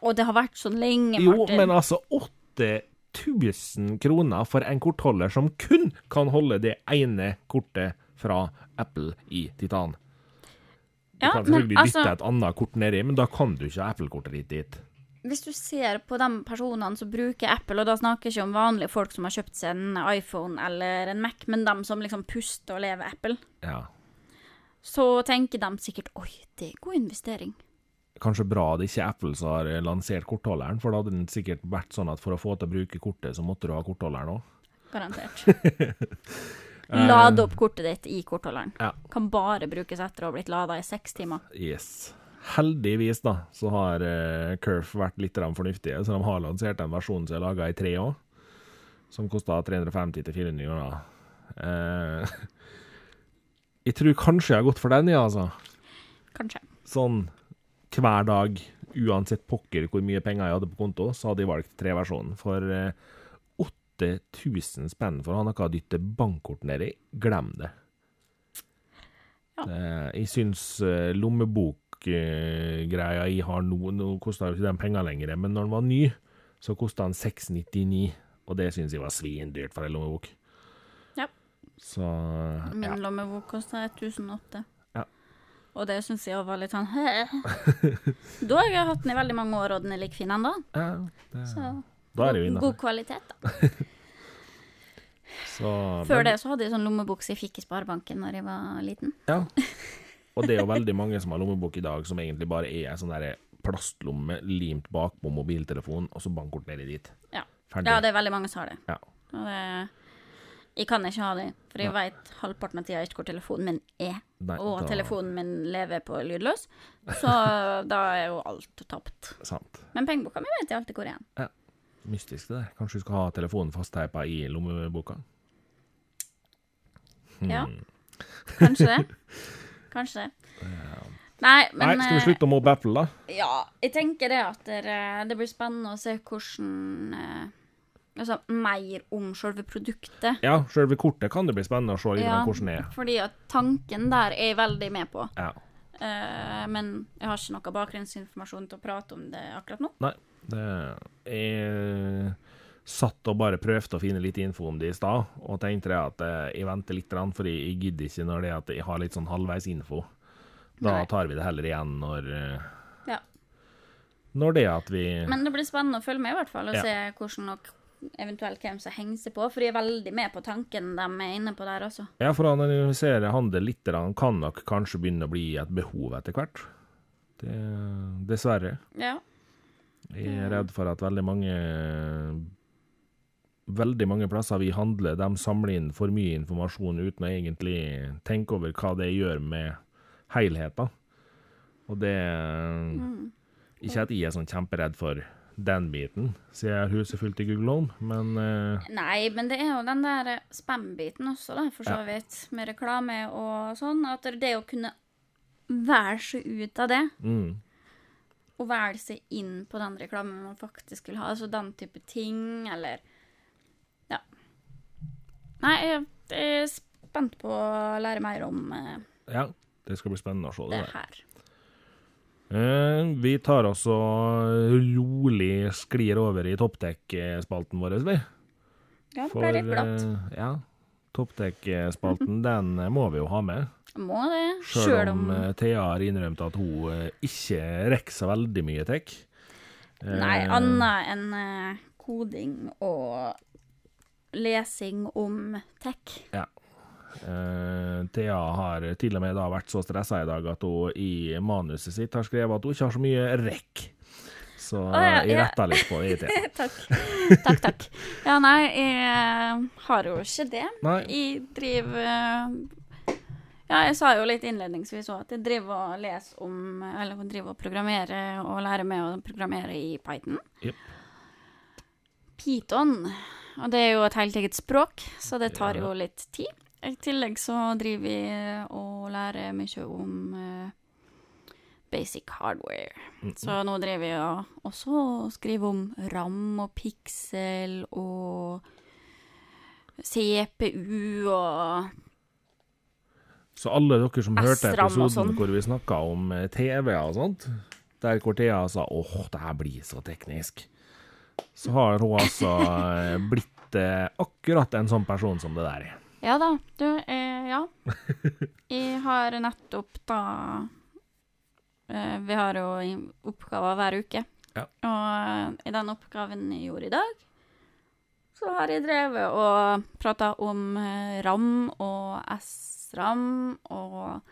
Og det har vært sånn lenge, Martin. Jo, men altså 8000 kroner for en kortholder som kun kan holde det ene kortet fra Apple i titan. Du Ja, kan men selvfølgelig altså- dytte et annet kort nedi, men da kan du ikke ha Apple-kortet ditt dit. Hvis du ser på de personene som bruker Apple, og da snakker jeg ikke om vanlige folk som har kjøpt seg en iPhone eller en Mac, men de som liksom puster og lever Apple, Ja. Så tenker de sikkert oi, det er god investering. Kanskje bra det ikke er Apple som har lansert kortholderen, for da hadde den sikkert vært sånn at for å få til å bruke kortet, så måtte du ha kortholderen òg. Garantert. Lade opp kortet ditt i kortholderen. Ja. Kan bare brukes etter å ha blitt lada i seks timer. Yes. Heldigvis da, så har uh, Curve vært litt fornuftige, så de har lansert en versjon som er laga i tre år, som koster 350-400 kroner. Eh, jeg tror kanskje jeg har gått for den, ja, altså. Kanskje. Sånn hver dag, uansett pokker hvor mye penger jeg hadde på konto, så hadde jeg valgt tre-versjonen. For eh, 8000 spenn for å ha noe å dytte bankkort nedi, glem det. Ja. Eh, jeg syns eh, lommebokgreia jeg har nå Nå koster jo ikke den penger lenger, men når den var ny, så kosta den 699, og det syns jeg var svindyrt for en lommebok. Ja. Min lommebok kosta 1008. Ja. Og det syns jeg var litt sånn? Da har jeg hatt den i veldig mange år, og den er like fin ennå. ja det, Så da er det jo innafor. god kvalitet, da. Så- Før men- det så hadde jeg sånn lommebok som jeg fikk i Sparebanken når jeg var liten. Ja. Og det er jo veldig mange som har lommebok i dag, som egentlig bare er ei sånn derre plastlomme limt bakpå mobiltelefonen, og så bankkort nedi dit. Ja. Ja, det er veldig mange som har det. Ja. Og det jeg kan ikke ha det, for jeg vet halvparten av tida ikke hvor telefonen min er. Nei, Og da- telefonen min lever på lydløs, så da er jo alt tapt. Sant. Men pengeboka mi vet jeg alltid hvor er. Ja. Mystisk det der. Kanskje du skal ha telefonen fastteipa i lommeboka? Hmm. Ja. Kanskje det. Kanskje det. Nei, men Nei, skal vi eh, slutte å mobbe Apple, da? Ja, jeg tenker det at det, det blir spennende å se hvordan eh, Altså mer om selve produktet. Ja, selve kortet kan det bli spennende å se Ja. hvordan det er. Fordi at tanken der er jeg veldig med på. Ja. Uh, men jeg har ikke noe bakgrunnsinformasjon til å prate om det akkurat nå. Nei, det Jeg satt og bare prøvde å finne litt info om det i stad, og tenkte det at eh, jeg venter litt, for jeg, jeg gidder ikke når det er at jeg har litt sånn halvveis info. Da Nei. tar vi det heller igjen når eh, Ja. Når det er at vi Men det blir spennende å følge med, i hvert fall, og Ja. se hvordan nok eventuelt hvem som henger seg på. For de er veldig med på tanken de er inne på der også. Ja, for å analysere handel litt kan nok kanskje begynne å bli et behov etter hvert. Det, dessverre. Ja. Jeg er redd for at veldig mange Veldig mange plasser vi handler, de samler inn for mye informasjon uten å egentlig tenke over hva det gjør med helheten. Og det Ikke at jeg er sånn kjemperedd for den biten, siden huset er fullt i Google Home, men uh... Nei, men det er jo den der spam-biten også, da, for så Ja. vidt. Med reklame og sånn. At det å kunne velge seg ut av det, mm, og velge seg inn på den reklamen man faktisk vil ha, altså den type ting, eller Ja. Nei, jeg jeg er spent på å lære mer om eh, Ja, det skal bli spennende å se det det her. Eh, vi tar oss og rolig sklir over i topptech-spalten vår, vi. Ja, det ble litt glatt. eh, ja, topptech-spalten, den må vi jo ha med. Må det. Sjøl om eh, Thea har innrømt at hun ikke rekker så veldig mye tech. Eh, Nei, annet enn koding og lesing om tech. Eh, Thea har til og med da vært så stressa i dag at hun i manuset sitt har skrevet at hun ikke har så mye rekk. Så ja, jeg ja. retter litt på det, takk. Takk, takk. Ja, nei, jeg har jo ikke det. Nei. Jeg driver eh, Ja, jeg sa jo litt innledningsvis òg at jeg driver og leser om Eller driver og programmerer og lærer meg å programmere i Python. Yep. Python. Og det er jo et helt eget språk, så det tar Ja. jo litt tid. I tillegg så driver vi og lærer mye om eh, basic hardware. Så nå driver vi og også og skriver om ram og piksel og CPU og Så alle dere som hørte episoden sånn. hvor vi snakka om eh, TV og sånt, der hvor Thea sa 'åh, det her blir så teknisk', så har hun altså eh, blitt eh, akkurat en sånn person som det der. Ja da, du, eh, ja. Jeg har nettopp da eh, Vi har jo oppgaver hver uke. Ja. Og i den oppgaven jeg gjorde i dag, så har jeg drevet og prata om eh, RAM og SRAM og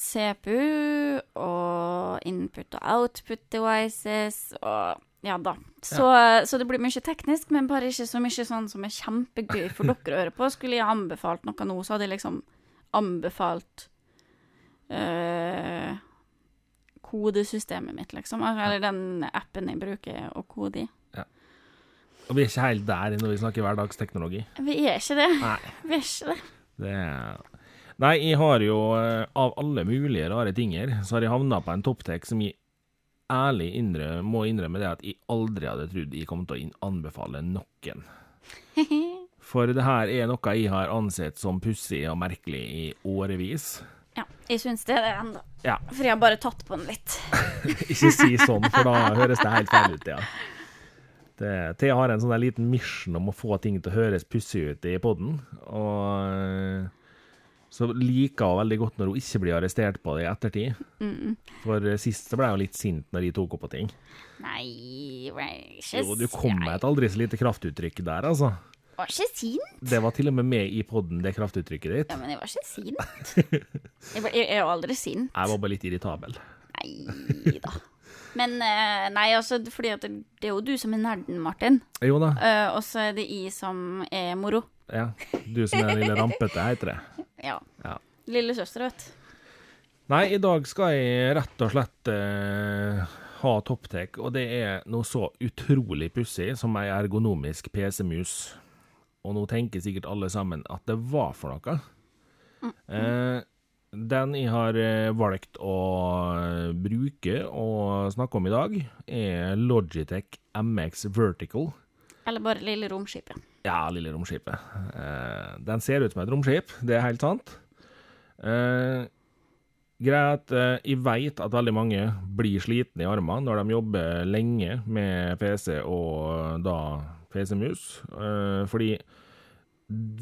CPU og input og output devices og ja da. Så, så det blir mye teknisk, men bare ikke så mye sånn som er kjempegøy for dere å høre på. Skulle jeg anbefalt noe nå, så hadde jeg liksom anbefalt øh, kodesystemet mitt, liksom. Eller den appen jeg bruker å kode i. Og vi er ikke helt der når vi snakker hverdagsteknologi. Vi er ikke det. Nei. Vi er ikke det. Det er Nei, jeg har jo eh, av alle mulige rare tinger, så har jeg havna på en topptek som jeg ærlig innrømme, må innrømme det at jeg aldri hadde trodd jeg kom til å anbefale noen. For det her er noe jeg har ansett som pussig og merkelig i årevis. Ja, jeg syns det er det ennå. Ja, For jeg har bare tatt på den litt. ikke si sånn, for da høres det helt feil ut, ja. Thea har en sånn liten mission om å få ting til å høres pussig ut i poden, og så liker hun veldig godt når hun ikke blir arrestert på det i ettertid. Mm. For eh, sist så ble jeg jo litt sint når de tok opp på ting. Nei, var ikke Jo, du kom med et aldri så lite kraftuttrykk der, altså. Var ikke sint. Det var til og med med i poden, det kraftuttrykket ditt. Ja, men jeg var ikke sint. Jeg, var, jeg er jo aldri sint. Jeg var bare litt irritabel. Nei da. Men eh, nei, altså, fordi det er jo du som er nerden, Martin. Jo da, Eh, og så er det jeg som er moro. Ja. Du som er den lille rampete, heter det. Ja. Ja. Lillesøster, vet du. Nei, i dag skal jeg rett og slett eh, ha topptek, og det er noe så utrolig pussig som ei ergonomisk PC-mus. Og nå tenker sikkert alle sammen at det var for noe. Eh, den jeg har eh, valgt å eh, bruke og snakke om i dag, er Logitech MX Vertical. Eller bare Lille Romskipet. Ja, lille romskipet. Uh, den ser ut som et romskip, det er helt sant. Uh, greia er at eh, jeg vet at veldig mange blir slitne i armene når de jobber lenge med PC og da PC-mus. Eh, fordi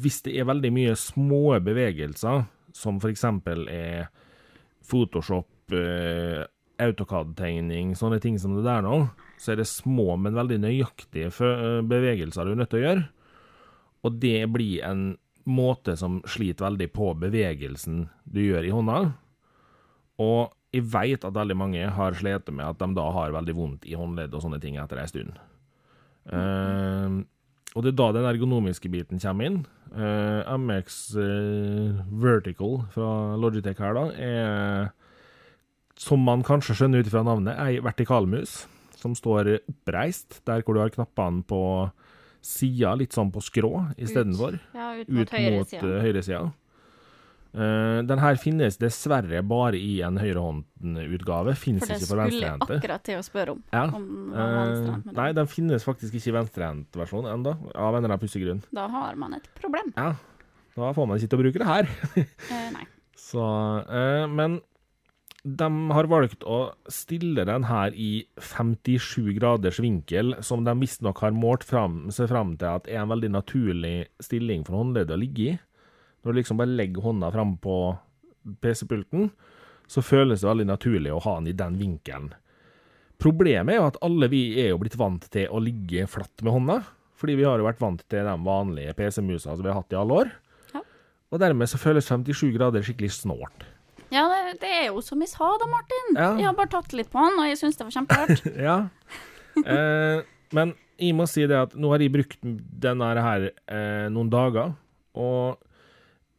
hvis det er veldig mye små bevegelser, som eksempel er Photoshop, eh, AutoCAD-tegning, sånne ting som det der nå, så er det små, men veldig nøyaktige bevegelser du er nødt til å gjøre. Og det blir en måte som sliter veldig på bevegelsen du gjør i hånda. Og jeg vet at veldig mange har slitt med at de da har veldig vondt i håndledd og sånne ting etter ei stund. Uh, og det er da den ergonomiske biten kommer inn. Uh, MX uh, Vertical fra Logitech her, da, er som man kanskje skjønner ut fra navnet, ei vertikalmus som står oppreist, der hvor du har knappene på sida, litt sånn på skrå istedenfor. Ja, ut mot Ut mot sida. uh, høyresida. Uh, den her finnes dessverre bare i en høyrehåndutgave. Finnes For det ikke for skulle jeg akkurat til å spørre om. Ja. Om Uh, nei, den finnes faktisk ikke i venstrehendtversjon ennå, av en eller annen pussig grunn. Da har man et problem. Ja, da får man ikke til å bruke det her. uh, nei. Så, eh, men de har valgt å stille den her i 57 graders vinkel, som de visstnok har målt fram, seg fram til at er en veldig naturlig stilling for håndleddet å ligge i. Når du liksom bare legger hånda fram på PC-pulten, så føles det veldig naturlig å ha den i den vinkelen. Problemet er jo at alle vi er jo blitt vant til å ligge flatt med hånda, fordi vi har jo vært vant til de vanlige PC-musa som vi har hatt i alle år. Ja. Og dermed så føles 57 grader skikkelig snålt. Ja, det, det er jo som jeg sa da, Martin. Ja. Jeg har bare tatt litt på han, og jeg syns det var kjemperart. Ja. Eh, men jeg må si det at nå har jeg brukt denne her eh, noen dager, og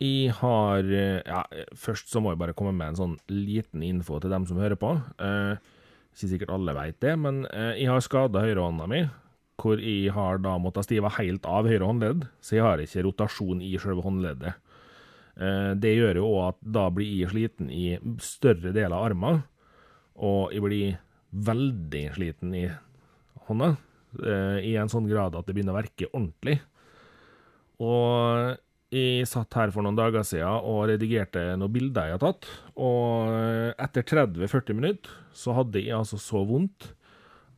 jeg har eh, Ja, først så må jeg bare komme med en sånn liten info til dem som hører på. Eh, ikke sikkert alle vet det, men eh, jeg har skada høyrehånda mi. Hvor jeg har da måttet stive helt av høyre håndledd, så jeg har ikke rotasjon i sjølve håndleddet. Eh, det gjør jo òg at da blir jeg sliten i større deler av armen, og jeg blir veldig sliten i hånda. eh, i en sånn grad at det begynner å verke ordentlig. Og jeg satt her for noen dager siden og redigerte noen bilder jeg har tatt, og etter 30-40 minutter så hadde jeg altså så vondt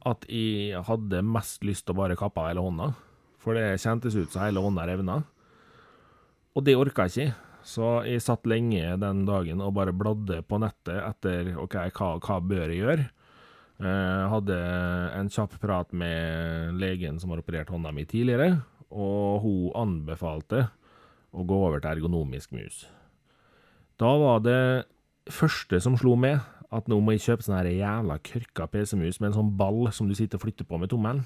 at jeg hadde mest lyst til å bare kappe av hele hånda. For det kjentes ut som hele hånda revna. Og det orka jeg ikke. Så jeg satt lenge den dagen og bare bladde på nettet etter OK, hva, hva bør jeg gjøre? Jeg hadde en kjapp prat med legen som har operert hånda mi tidligere, og hun anbefalte å gå over til ergonomisk mus. Da var det første som slo med, at nå må jeg kjøpe sånn jævla kørka PC-mus med en sånn ball som du sitter og flytter på med tommelen.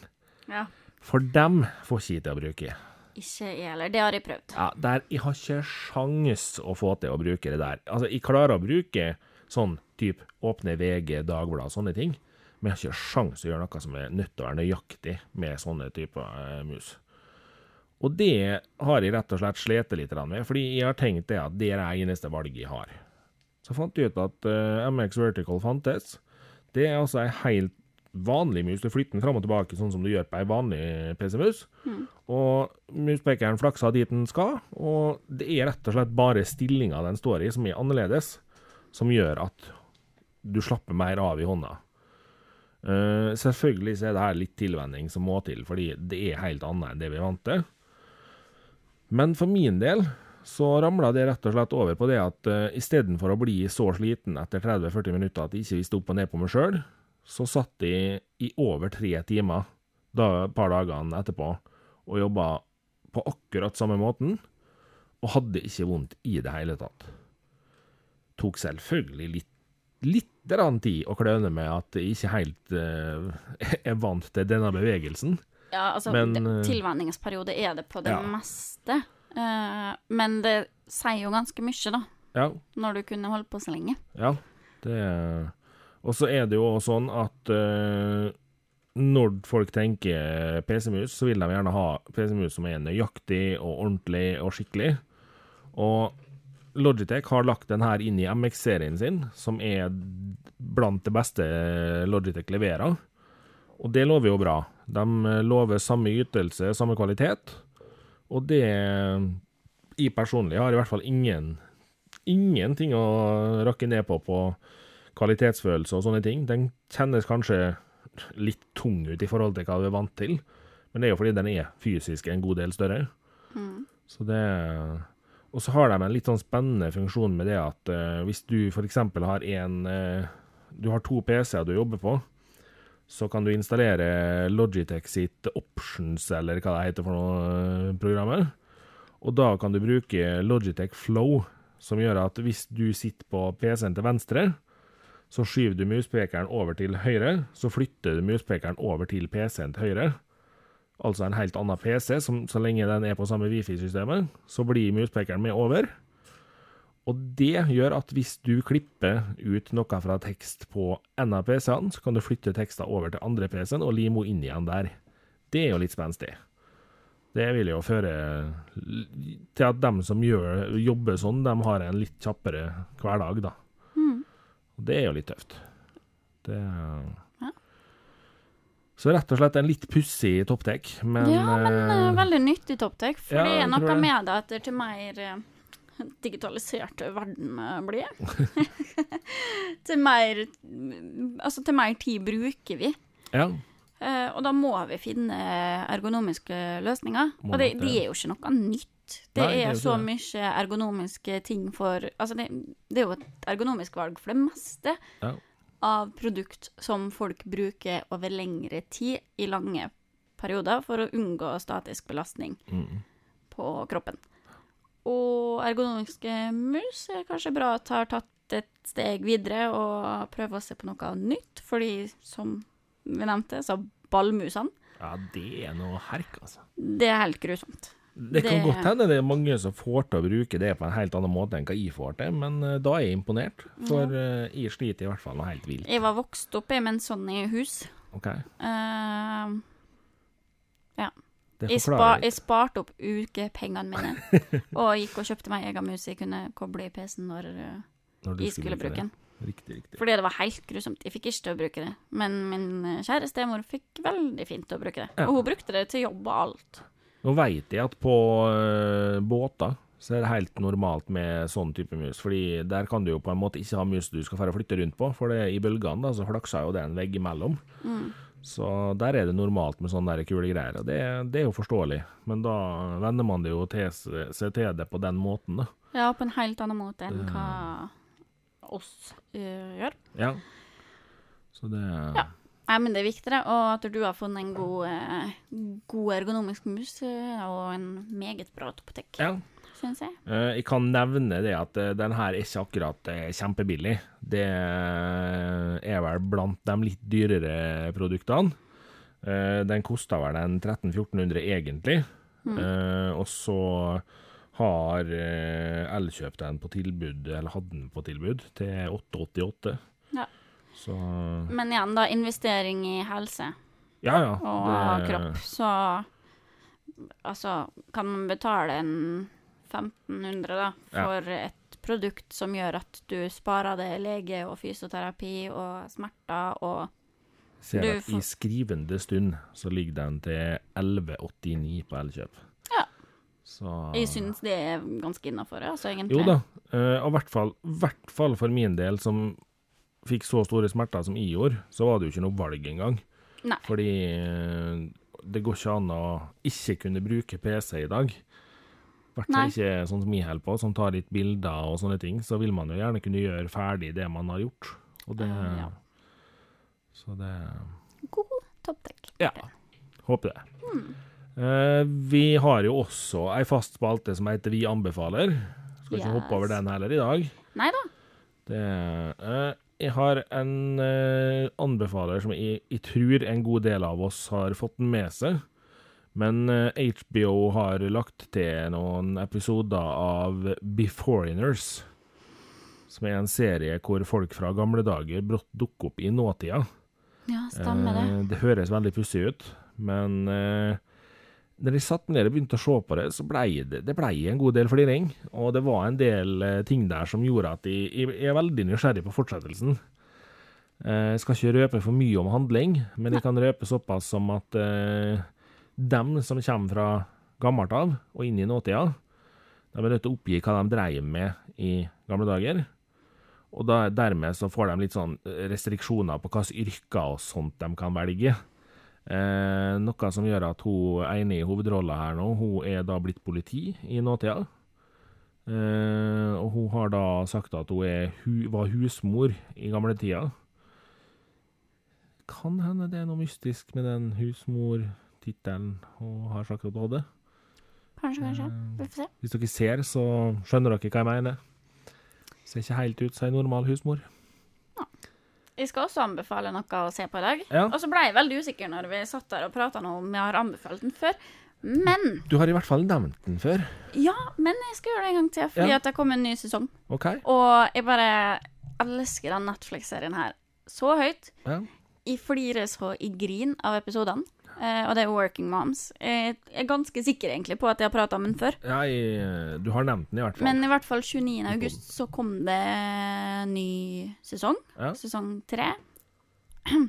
Ja. For dem får ikke jeg til å bruke. Ikke jeg heller. Det har jeg prøvd. Ja, der, Jeg har ikke sjans å få til å bruke det der. Altså, Jeg klarer å bruke sånn type åpne VG, Dagbladet, sånne ting, men jeg har ikke sjans å gjøre noe som er nødt til å være nøyaktig med sånne typer eh, mus. Og det har jeg rett og slett slitt litt med, fordi jeg har tenkt det at det er det eneste valget jeg har. Så fant jeg ut at eh, MX Vertical fantes. Det er altså ei helt vanlig mus. Du flytter den fram og tilbake sånn som du gjør på ei vanlig PC-mus. Og muspekeren flakser dit den skal, og det er rett og slett bare stillinga den står i som er annerledes, som gjør at du slapper mer av i hånda. Uh, selvfølgelig så er det her litt tilvenning som må til, fordi det er helt annet enn det vi er vant til. Men for min del så ramla det rett og slett over på det at uh, istedenfor å bli så sliten etter 30-40 minutter at jeg ikke visste opp og ned på meg sjøl, så satt jeg i over tre timer da, et par dagene etterpå og jobba på akkurat samme måten, og hadde ikke vondt i det hele tatt. Tok selvfølgelig litt, litt tid å kløne med at jeg ikke helt uh, er vant til denne bevegelsen. Ja, altså, Men, det, eh, tilvenningsperiode er det på det ja. meste. uh, men det sier jo ganske mye, da, Ja, når du kunne holdt på så lenge. Ja, det Og så er det jo også sånn at uh, når folk tenker PC-mus, så vil de gjerne ha PC-mus som er nøyaktig og ordentlig og skikkelig. Og Logitech har lagt den her inn i MX-serien sin, som er blant det beste Logitech leverer. Og det lover jo bra. De lover samme ytelse, samme kvalitet. Og det Jeg personlig har i hvert fall ingen ingenting å rakke ned på på kvalitetsfølelse og sånne ting. Den kjennes kanskje litt tung ut i forhold til hva du er vant til, men det er jo fordi den er fysisk en god del større. Så det Og så har de en litt sånn spennende funksjon med det at uh, hvis du f.eks. har en uh, Du har to PC-er du jobber på, så kan du installere Logitech sitt Options, eller hva det heter for noe programmet. Og da kan du bruke Logitech Flow, som gjør at hvis du sitter på PC-en til venstre, så skyver du muspekeren over til høyre, så flytter du muspekeren over til PC-en til høyre. Altså en helt annen PC, som, så lenge den er på samme wifi-systemet, så blir muspekeren med over. Og det gjør at hvis du klipper ut noe fra tekst på en av PC-ene, så kan du flytte teksten over til andre PC-en og lime henne inn igjen der. Det er jo litt spenstig. Det vil jo føre til at dem som gjør, jobber sånn, de har en litt kjappere hverdag, da. Og det er jo litt tøft. Det Ja. Så rett og slett en litt pussig topptek, men, ja, men uh, eh, veldig nyttig topptek, for ja, det er noe med det at til mer digitaliserte digitalisert verden eh, blir. til mer Altså, til mer tid bruker vi. ja. Uh, og da må vi finne ergonomiske løsninger. Må og det, det. er jo ikke noe nytt. Det Nei, det er jo så det. mye ergonomiske ting for Altså, det, det er jo et ergonomisk valg for det meste Ja. av produkt som folk bruker over lengre tid i lange perioder for å unngå statisk belastning Mm. på kroppen. Og ergonomiske mus er kanskje bra at har tatt et steg videre og prøver å se på noe nytt, fordi som vi nevnte, så ballmusene, ja, det er noe herk, altså. det er helt grusomt. Det kan Det- godt hende det er mange som får til å bruke det på en helt annen måte enn hva jeg får til, men eh, da er jeg imponert. For eh, jeg sliter i hvert fall noe helt vilt. Jeg var vokst opp med en sånn i hus. OK, Ja, det jeg, spa, jeg sparte opp ukepengene mine og gikk og kjøpte meg egen mus jeg kunne koble i PC-en når når jeg skulle bruke den. Riktig, riktig. Fordi det var helt grusomt. Jeg fikk ikke til å bruke det. Men min kjære stemor fikk veldig fint til å bruke det. Ja. Og hun brukte det til jobb og alt. Nå veit jeg at på eh, båter så er det helt normalt med sånn type mus, fordi der kan du jo på en måte ikke ha mus du skal fære flytte rundt på, for det, i bølgene da, så flakser jo det en vegg imellom. Mm. Så der er det normalt med sånne der kule greier, og det, det er jo forståelig. Men da venner man det jo til seg seg til det på den måten, da. Ja, på en helt annen måte enn hva oss uh, gjør. Ja. Så det Ja. Nei, men det er viktig, det. Og at du har funnet en god, eh, god ergonomisk mus eh, og en meget bra topotek, ja. syns jeg. Eh, Jeg kan nevne det at den her er ikke akkurat kjempebillig. Det er vel blant de litt dyrere produktene. Den kosta vel en 1300-1400 egentlig. Mm. Og så har Elkjøp den på tilbud, eller hadde den på tilbud, til 888. Ja. Så Men igjen, da, investering i helse ja, ja. og det- kropp, så Altså, kan man betale en 1500 da, Ja. for et produkt som gjør at du sparer deg lege og fysioterapi og smerter og Ser Du at i skrivende stund så ligger den til 1189 på Elkjøp. Ja. Så Jeg syns det er ganske innafor, altså, egentlig. Jo da, eh, og i hvert fall for min del, som fikk så store smerter som jeg gjorde, så var det jo ikke noe valg engang. Nei. Fordi eh, det går ikke an å ikke kunne bruke PC i dag. I hvert fall ikke sånn som jeg holder på, som tar litt bilder og sånne ting. Så vil man jo gjerne kunne gjøre ferdig det man har gjort. Og det uh, ja. Så det God topptek. Ja, håper det. Eh, vi har jo også ei fast spalte som heter Vi anbefaler. Skal ikke hoppe over den heller i dag. Nei da. Det, eh, jeg har en eh, anbefaler som jeg, jeg tror en god del av oss har fått med seg. Men eh, HBO har lagt til noen episoder av Beforeigners. Som er en serie hvor folk fra gamle dager brått dukker opp i nåtida. Ja, stemmer det. Eh, Det høres veldig pussig ut, men eh, når jeg satt ned og begynte å se på det, så blei det, det ble en god del fliring. Og det var en del eh, ting der som gjorde at jeg, er veldig nysgjerrig på fortsettelsen. Eh, jeg skal ikke røpe for mye om handling, men jeg kan røpe såpass som at eh, dem som kommer fra gammelt av og inn i nåtida, de er nødt til å oppgi hva de dreiv med i gamle dager. Og da, dermed så får de litt sånn restriksjoner på hvilke yrker og sånt de kan velge. Eh, noe som gjør at hun ene i hovedrolla her nå, hun er da blitt politi i nåtida. Eh, og hun har da sagt at hun er, hu, var husmor i gamle tida. Kan hende det er noe mystisk med den husmortittelen hun har sagt at hun hadde. Kanskje, kanskje. Eh, Vi får se. Hvis dere ser, så skjønner dere hva jeg mener. Ser ikke helt ut som ei normal husmor. Jeg skal også anbefale noe å se på i dag. Ja. Og så ble jeg veldig usikker når vi satt der og prata om jeg har anbefalt den før. Men Du har i hvert fall nevnt den før. Ja, men jeg skal gjøre det en gang til, fordi Ja. at det kommer en ny sesong. Okay. Og jeg bare elsker den Netflix-serien her så høyt. Ja. Jeg flirer så i grin av episodene. Eh, og det er Working Moms. Jeg er ganske sikker egentlig på at jeg har prata om den før. Ja, jeg, du har nevnt den i hvert fall. Men i hvert fall 29. august så kom det ny sesong. Ja. Sesong tre.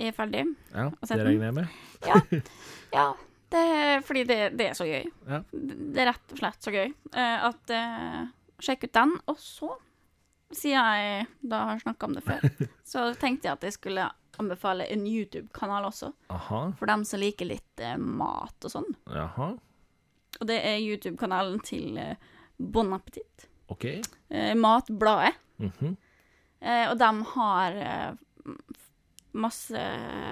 Jeg er ferdig. ja, det regner jeg med. Ja. ja det, fordi det, det er så gøy. Ja. Det er rett og slett så gøy eh, at uh, Sjekk ut den. Og så, siden jeg da har snakka om det før, så tenkte jeg at jeg skulle anbefale en YouTube-kanal også, Aha, for dem som liker litt eh, mat og sånn. jaha, Og det er YouTube-kanalen til eh, Bon Appetit. OK. Eh, Matbladet. Mhm. Eh, og de har eh, masse,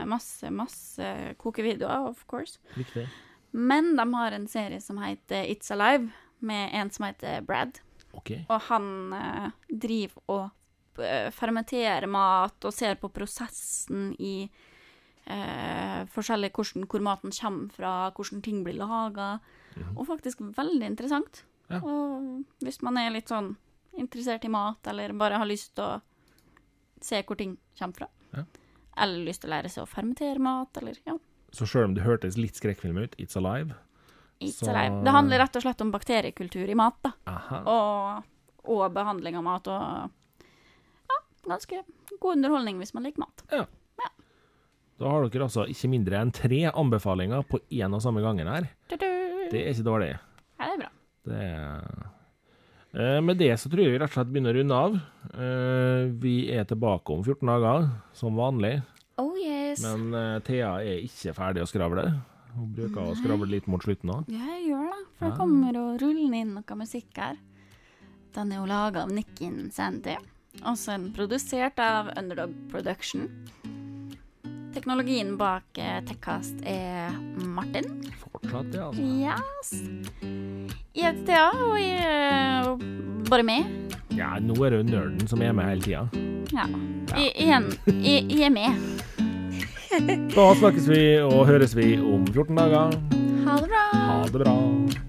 masse, masse kokevideoer, of course. Riktig. Men de har en serie som heter It's Alive, med en som heter Brad. OK. Og han eh, driver og fermenterer mat og ser på prosessen i eh, forskjellig hvordan, hvor maten kommer fra, hvordan ting blir laga. Og faktisk veldig interessant. Ja. Og hvis man er litt sånn interessert i mat, eller bare har lyst til å se hvor ting kommer fra. Ja. Eller lyst til å lære seg å fermentere mat, eller ja. Så sjøl om det hørtes litt skrekkfilm ut, It's Alive It's Så- alive. Det handler rett og slett om bakteriekultur i mat, da. Aha. Og, og behandling av mat og ganske god underholdning hvis man liker mat. Ja Da har dere altså ikke mindre enn tre anbefalinger på én og samme gangen her. Du-du. Det er ikke dårlig. Ja, det er bra. Det er Eh, Med det så tror jeg vi rett og slett begynner å runde av. Eh, Vi er tilbake om 14 dager, som vanlig. Oh yes. Men eh, Thea er ikke ferdig å skravle. Hun bruker å skravle litt mot slutten òg. Ja, jeg gjør det. For Ja. det kommer og rulle inn noe musikk her. Den er jo laga av Nikkin Sandy. Og så er produsert av Underdog Production. Teknologien bak eh, Tekkast er Martin. Fortsatt, ja. Altså. Yes. Jeg heter Thea, og jeg er bare med. Ja, nå er det jo nerden som er med hele tida. Ja. Jeg, igjen, jeg, jeg er med. Da snakkes vi og høres vi om 14 dager. Ha det bra. Ha det bra.